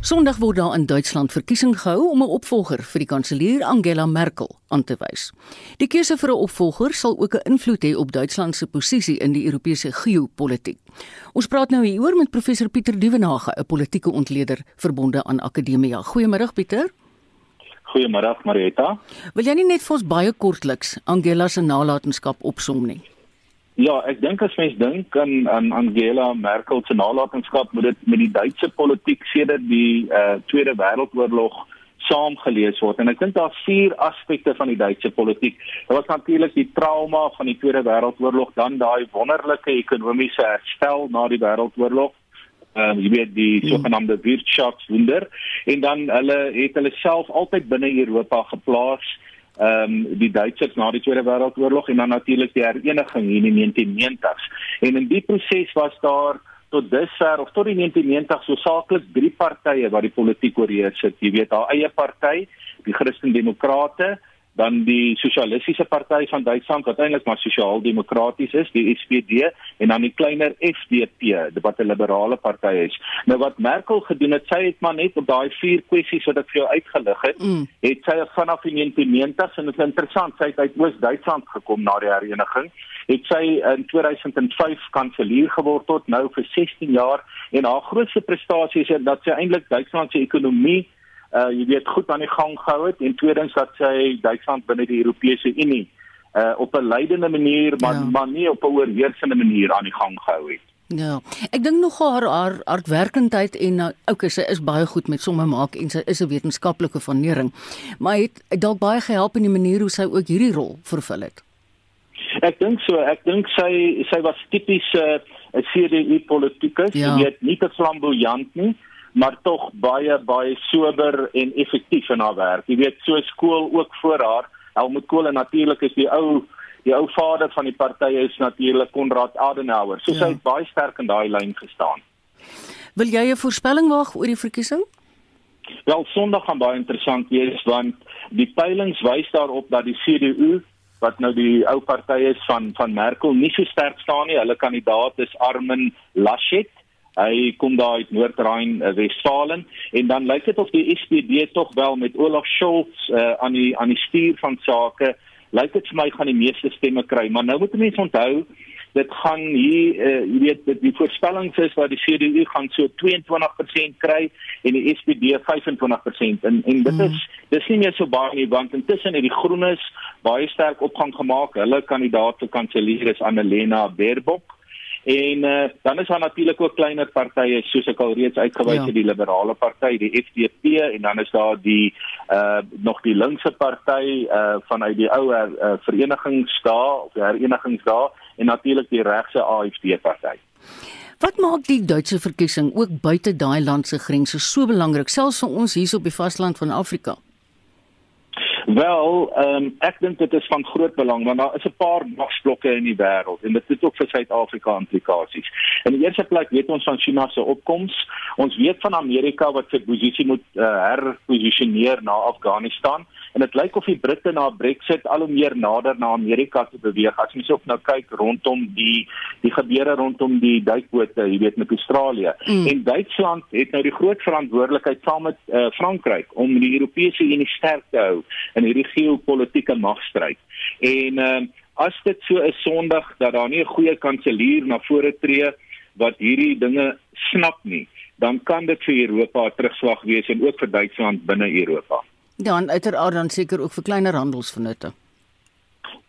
Sondag word daar in Duitsland verkiesing gehou om 'n opvolger vir die kanselier Angela Merkel aan te wys. Die keuse vir 'n opvolger sal ook 'n invloed hê op Duitsland se posisie in die Europese geopolitiek. Ons praat nou hieroor met professor Pieter Duvenage, 'n politieke ontleder verbonde aan Akademia. Goeiemôre Pieter. Goeiemôre Marieta. Wil jy nie net vir ons baie kortliks Angela se nalatenskap opsom nie? Ja, ek dink as mens dink aan aan Angela Merkel se nalatenskap moet dit met die Duitse politiek sedert die uh, Tweede Wêreldoorlog saamgelees word en ek dink daar's vier aspekte van die Duitse politiek. Dit was natuurlik die trauma van die Tweede Wêreldoorlog, dan daai wonderlike ekonomiese herstel na die Wêreldoorlog ehm um, jy weet die hmm. sogenaamde Wirtschaftswunder en dan hulle het hulle self altyd binne Europa geplaas ehm um, die Duitsers na die Tweede Wêreldoorlog en dan natuurlik die hereniging in die 1990s. En in die proses was daar tot dusver of tot die 1990s so saaklik drie partye wat die politiek oorheers het. Jy weet, haar eie party, die Christen-Demokrate, dan die sosialistiese party van Duitsland wat eintlik maar sosiaal-demokraties is, die SPD en dan die kleiner FDP, wat 'n liberale party is. Nou wat Merkel gedoen het, sy het maar net op daai vier kwessies wat ek vir jou uitgelig het, mm. het sy vanaf die 1990s en dit is interessant, sy het uit Oos-Duitsland gekom na die hereniging, het sy in 2005 kanselier geword tot nou vir 16 jaar en haar grootste prestasie is dat sy eintlik Duitsland se ekonomie uh jy weet goed aan die gang gehou het en tweedens dat sy Duitsland binne die Europese Unie uh op 'n leidende manier maar ja. maar nie op 'n oorheersende manier aan die gang gehou het. Ja. Ek dink nog haar haar hardwerkendheid en nou okay sy is baie goed met somme maak en sy is 'n wetenskaplike vanering. Maar het dalk baie gehelp in die manier hoe sy ook hierdie rol vervul het. Ek dink so, ek dink sy sy was tipies 'n uh, CDU politikus, ja. jy weet nie te flamboyant nie maar tog baie baie sober en effektief in haar werk. Jy weet, so skool ook voor haar. Helmut Kohl en natuurlik is die ou die ou vader van die party is natuurlik Konrad Adenauer. So ja. sy het baie sterk in daai lyn gestaan. Wil jy 'n voorspelling waag oor die verkiesing? Wel, Sondag gaan baie interessant wees want die peilings wys daarop dat die CDU wat nou die ou party is van van Merkel nie so sterk staan nie. Hulle kandidaat is Armin Laschet Hy kom daar uit Noord-Rhein-Westfalen en dan lyk dit of die SPD tog wel met Olaf Scholz uh, aan die aan die stuur van sake lyk dit vir my gaan die meeste stemme kry, maar nou moet mense onthou dit gaan hier uh, jy weet dit die voorspellings is dat die CDU gaan so 22% kry en die SPD 25% en en dit is dis nie meer so baie nie want intussen het die Groenes baie sterk opgang gemaak. Hulle kandidaat vir kanselier is Annalena Baerbock En uh, dan is daar natuurlik ook kleiner partye soos ek al reeds uitgewys ja. het die liberale party, die FDP en dan is daar die uh nog die linkse party uh vanuit die ou uh, verenigingsdae of die herenigingsdae en natuurlik die regse AFD party. Wat maak die Duitse verkiesing ook buite daai land se grense so belangrik selfs vir ons hier op die vasteland van Afrika? Wel, ehm um, ek dink dit is van groot belang want daar is 'n paar magsblokke in die wêreld en dit het ook vir Suid-Afrika implikasies. In die eerste plek weet ons van China se opkoms. Ons weet van Amerika wat sy posisie moet uh, herposisioneer na Afghanistan en dit lyk of die Britte na Brexit al hoe meer nader na Amerika te beweeg. As mens ook nou kyk rondom die die gebeure rondom die duikbote, jy weet met Australië. Mm. En Duitsland het nou die groot verantwoordelikheid saam met uh, Frankryk om die Europese Unie sterk te hou in hierdie geopolitiese magstryd. En uh, as dit so is Sondag dat daar nie 'n goeie kanselier na vore tree wat hierdie dinge snap nie, dan kan dit vir Europa 'n terugslag wees en ook vir Duitsland binne Europa. En uiteraard dan seker ook vir kleiner handelsvennote.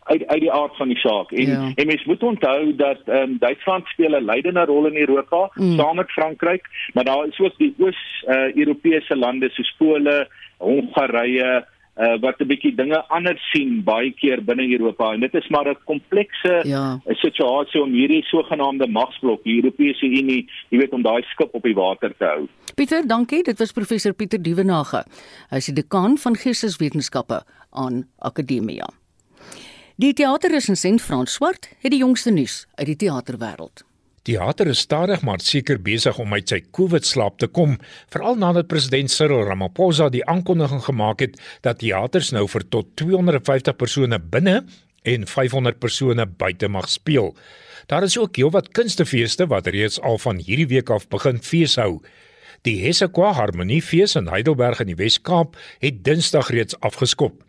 Uit uit die aard van die saak. En ja. en mens moet onthou dat ehm um, Duitsland speel 'n leidende rol in Europa mm. saam met Frankryk, maar daar is ook die oos-Europese uh, lande soos Pole, Hongarye, uh, wat 'n bietjie dinge anders sien baie keer binne Europa en dit is maar 'n komplekse ja. situasie om hierdie sogenaamde magsblok die Europese Unie, jy weet om daai skip op die water te hou. Pieter, dankie. Dit was professor Pieter Dievenage. Hy is die dekaan van Geesteswetenskappe aan Akademia. Die teaterresensent Frans Swart het die jongste nuus uit die teaterwêreld. Theater is stadig maar seker besig om uit sy COVID-slaap te kom, veral nadat president Cyril Ramaphosa die aankondiging gemaak het dat teaters nou vir tot 250 persone binne en 500 persone buite mag speel. Daar is ook heelwat kunstefeeste wat reeds al van hierdie week af begin feeshou. Die Hessequa Harmoniefees in Heidelberg in die Wes-Kaap het Dinsdag reeds afgeskop.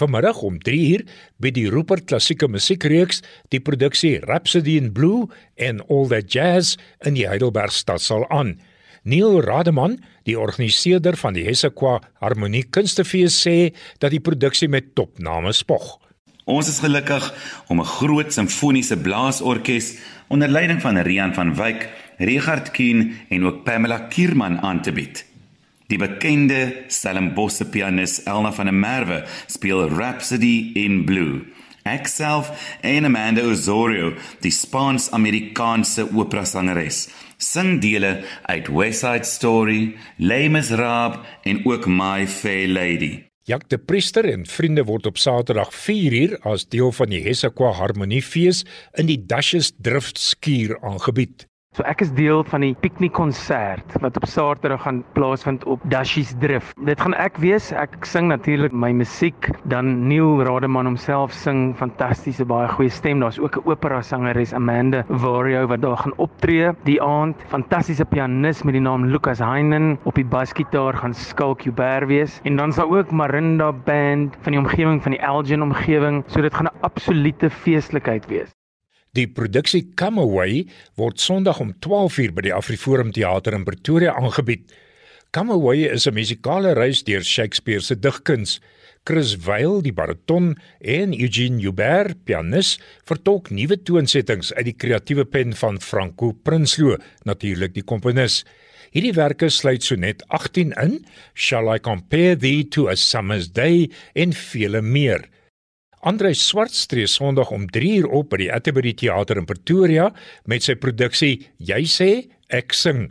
Vanmiddag om 3uur by die Rupert Klassieke Musiekreeks die produksie Rhapsody in Blue en All That Jazz in die Heidelberg Stadsaal aan. Neil Rademan, die organiseerder van die Hessequa Harmonie Kunstefees sê dat die produksie met topname spog. Ons is gelukkig om 'n groot simfoniese blaasorkes onder leiding van Rian van Wyk, Richard Keen en ook Pamela Kierman aan te bied. Die bekende Stellenbosse pianis Elna van der Merwe speel Rhapsody in Blue. Ek self en Amanda Osorio, die Spaans-Amerikaanse opera-sangeres, sing dele uit West Side Story, Les Miserables en ook My Fair Lady. Jak de Priester en vriende word op Saterdag 4uur as deel van die Hessequa Harmoniefees in die Dashes Drift skuur aangebied. So ek is deel van die piknikkonsert wat op Saterdag gaan plaasvind op Dashies Drif. Dit gaan ek wees. Ek sing natuurlik my musiek, dan Neil Rademan homself sing fantastiese baie goeie stem. Daar's ook 'n opera sangeres Amanda Vario wat daar gaan optree die aand. Fantastiese pianis met die naam Lucas Heinen op die basgitaar gaan Skalk Huber wees en dan sal ook Marinda Band van die omgewing van die Elgin omgewing. So dit gaan 'n absolute feeslikheid wees. Die produksie Come Away word Sondag om 12:00 by die Afriforum Theater in Pretoria aangebied. Come Away is 'n musikale reis deur Shakespeare se digkuns. Chris Weil, die bariton, en Eugene Huber, pianis, vertolk nuwe toonsettings uit die kreatiewe pen van Franco Prinsloo, natuurlik die komponis. Hierdie werke sluit so net 18 in, Shall I compare thee to a summer's day en vele meer. Andre Swart stree Sondag om 3uur op by die Atterbury Theater in Pretoria met sy produksie Jy sê ek sing.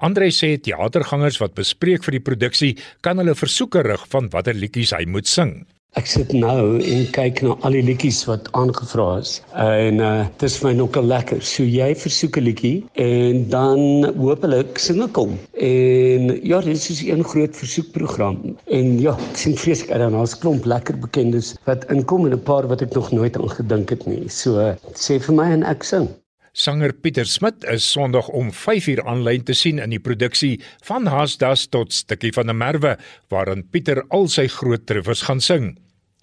Andre sê teatergangers wat bespreek vir die produksie kan hulle versoeke rig van watter liedjies hy moet sing. Ek sit nou en kyk na al die liedjies wat aangevra is en uh dit is vir my nogal lekker. So jy versoek 'n liedjie en dan hopelik sing ek hom. En ja, dit is 'n groot versoekprogram. En ja, ek sien vreeslik uit daarna. Daar's klomp lekker bekendes wat inkom en 'n paar wat ek nog nooit aan gedink het nie. So sê vir my en ek sing. Sanger Pieter Smit is Sondag om 5uur aanlyn te sien in die produksie van Haasdas tot Stukkie van 'n Merwe waarin Pieter al sy groot treffers gaan sing.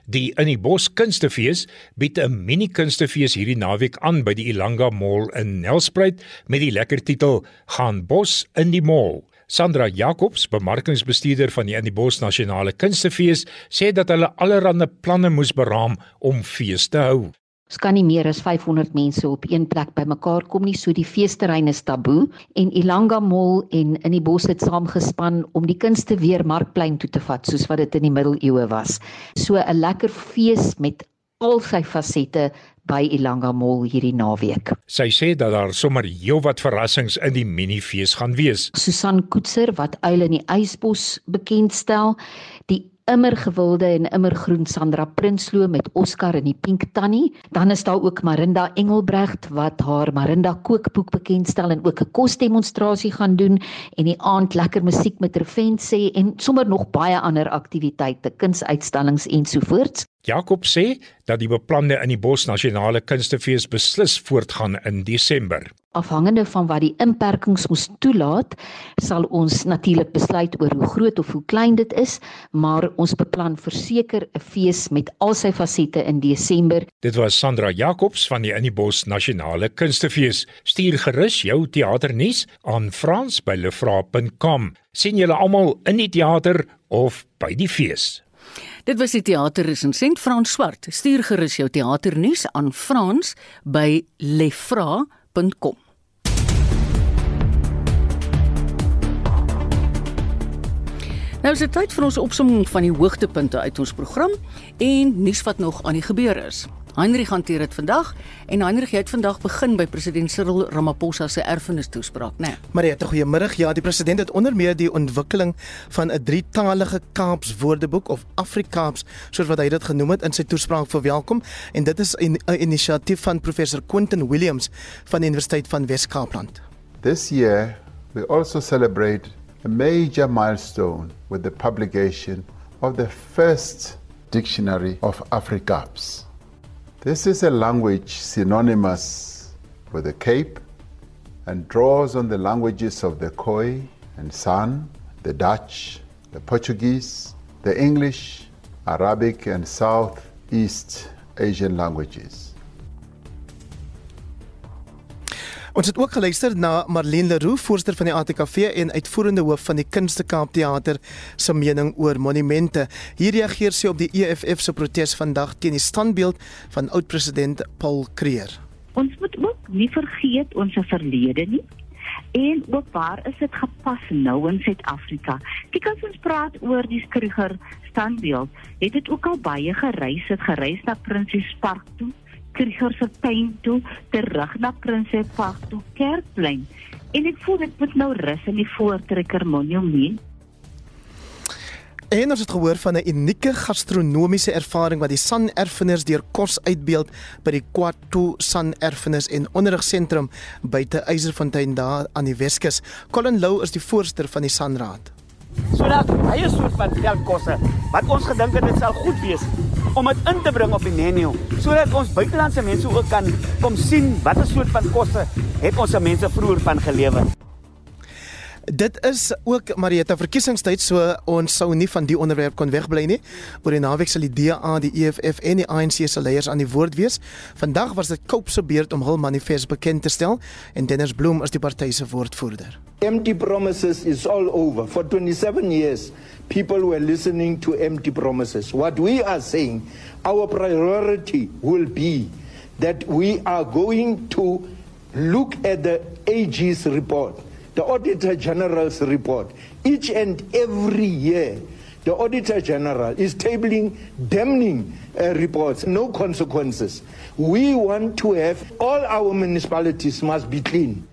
Die In die Bos Kunstefees bied 'n mini kunstefees hierdie naweek aan by die Ilanga Mall in Nelspruit met die lekker titel Gaan Bos in die Mall. Sandra Jacobs, bemarkingsbestuurder van die In die Bos Nasionale Kunstefees, sê dat hulle allerlei planne moes beraam om fees te hou. Ons kan nie meer as 500 mense op een plek bymekaar kom nie, so die feesterrein is taboe en Ilanga Mall en in die bos het saamgespan om die kunste weer markplein toe te vat soos wat dit in die middeleeue was. So 'n lekker fees met al sy fasette by Ilanga Mall hierdie naweek. Sy sê dat daar sommer heelwat verrassings in die minifees gaan wees. Susan Koetser wat Uil in die Ysbos bekend stel, die immer gewilde en immer groen Sandra Prinsloo met Oscar in die Pink Tannie. Dan is daar ook Marinda Engelbregt wat haar Marinda kookboek bekendstel en ook 'n kosdemonstrasie gaan doen en die aand lekker musiek met Revent sê en sommer nog baie ander aktiwiteite, kunsuitstallings ensovoorts. Jakob sê dat die beplande in die Bos Nasionale Kunstefees beslis voortgaan in Desember. Afhangende van wat die inperkings ons toelaat, sal ons natuurlik besluit oor hoe groot of hoe klein dit is, maar ons beplan verseker 'n fees met al sy fasette in Desember. Dit was Sandra Jacobs van die In die Bos Nasionale Kunstefees. Stuur gerus jou teaternuus aan frans@lefra.com. sien julle almal in die teater of by die fees. Dit was die teaterresensent Frans Swart. Stuur gerus jou teaternuus aan Frans by lefra.com. Nou is dit tyd vir ons opsomming van die hoogtepunte uit ons program en nuus wat nog aan die gebeur is. Heinrich hanteer dit vandag en Heinrich het vandag begin by president Cyril Ramaphosa se erfenistoespraak, né? Nee. Mariette, goeiemôre. Ja, die president het onder meer die ontwikkeling van 'n drietalige Kaaps Woordeboek of Afrikaans, soos wat hy dit genoem het, in sy toespraak verwelkom en dit is 'n inisiatief van professor Quentin Williams van die Universiteit van Wes-Kaapland. This year we also celebrate a major milestone with the publication of the first dictionary of Afrikaans. This is a language synonymous with the Cape and draws on the languages of the Khoi and San, the Dutch, the Portuguese, the English, Arabic, and Southeast Asian languages. Ons het ook geluister na Marlene Leroux, voorsteur van die ATKV en uitvoerende hoof van die Kunste Kaap Theater se mening oor monumente. Hier reageer sy op die EFF se protes vandag teen die standbeeld van oud-president Paul Kruger. Ons moet ook nie vergeet ons verlede nie. En ook waar is dit gepas nou in Suid-Afrika? Kyk as ons praat oor die Kruger standbeeld, het dit ook al baie gereis, het gereis na Prinsespark toe Kruger se tuin toe terug na Prinsespark toe Kerkplein. En ek voel ek moet nou rus in die Voortrekker Monument. En ons het gehoor van 'n unieke gastronomiese ervaring wat die San Erfenis deur kos uitbeeld by die Kwatu San Erfenis en onderrigsentrum buite Eiserfontein daar aan die Weskus. Colin Lou is die voorsteur van die Sanraad. Sodat hy 'n soort van veldkosse wat ons gedink het dit sal goed wees om dit in te bring op die menu sodat ons buitelandse mense ook kan kom sien watter soort van kosse het ons se mense vroeër van gelewe. Dit is ook Marieta verkiesingstyd so ons sou nie van die onderwerp kon wegbly nie. Oor die naweek sal die DA, die EFF en die ANC se leiers aan die woord wees. Vandag was dit Koup se beurt om hul manifest bekend te stel en Dennis Bloem is die party se woordvoerder. Empty promises is all over. For 27 years people were listening to empty promises. What we are saying, our priority will be that we are going to look at the AG's report the Auditor General's report. Each and every year, the Auditor General is tabling damning uh, reports, no consequences. We want to have all our municipalities must be clean.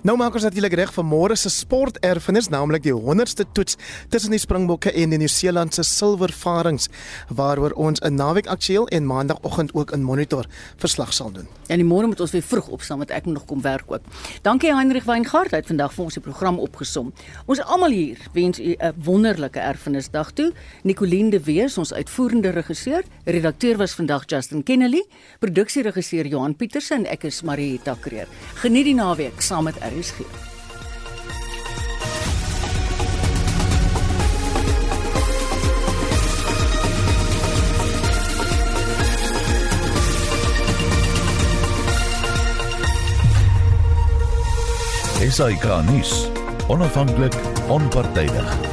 Nou maak ons natuurlik reg vir môre se sporterfenis, naamlik die 100ste toets tussen die Springbokke en die Nieu-Seelandse Silvervarings, waaroor ons 'n naweek aktueel en maandagooggend ook in monitor verslag sal doen. En die môre moet ons weer vroeg opstaan want ek moet nog kom werk ook. Dankie Heinrich Weingart het vandag vir ons die program opgesom. Ons almal hier wens u 'n wonderlike erfenisdag toe. Nicoline de Wees, ons uitvoerende regisseur, redakteur was vandag Justin Kennedy, produksieregisseur Johan Pieterse en ek is Marieta Kreer. Geniet die naweek saam met RSG. SAK nuus. Onafhanklik, onpartydig.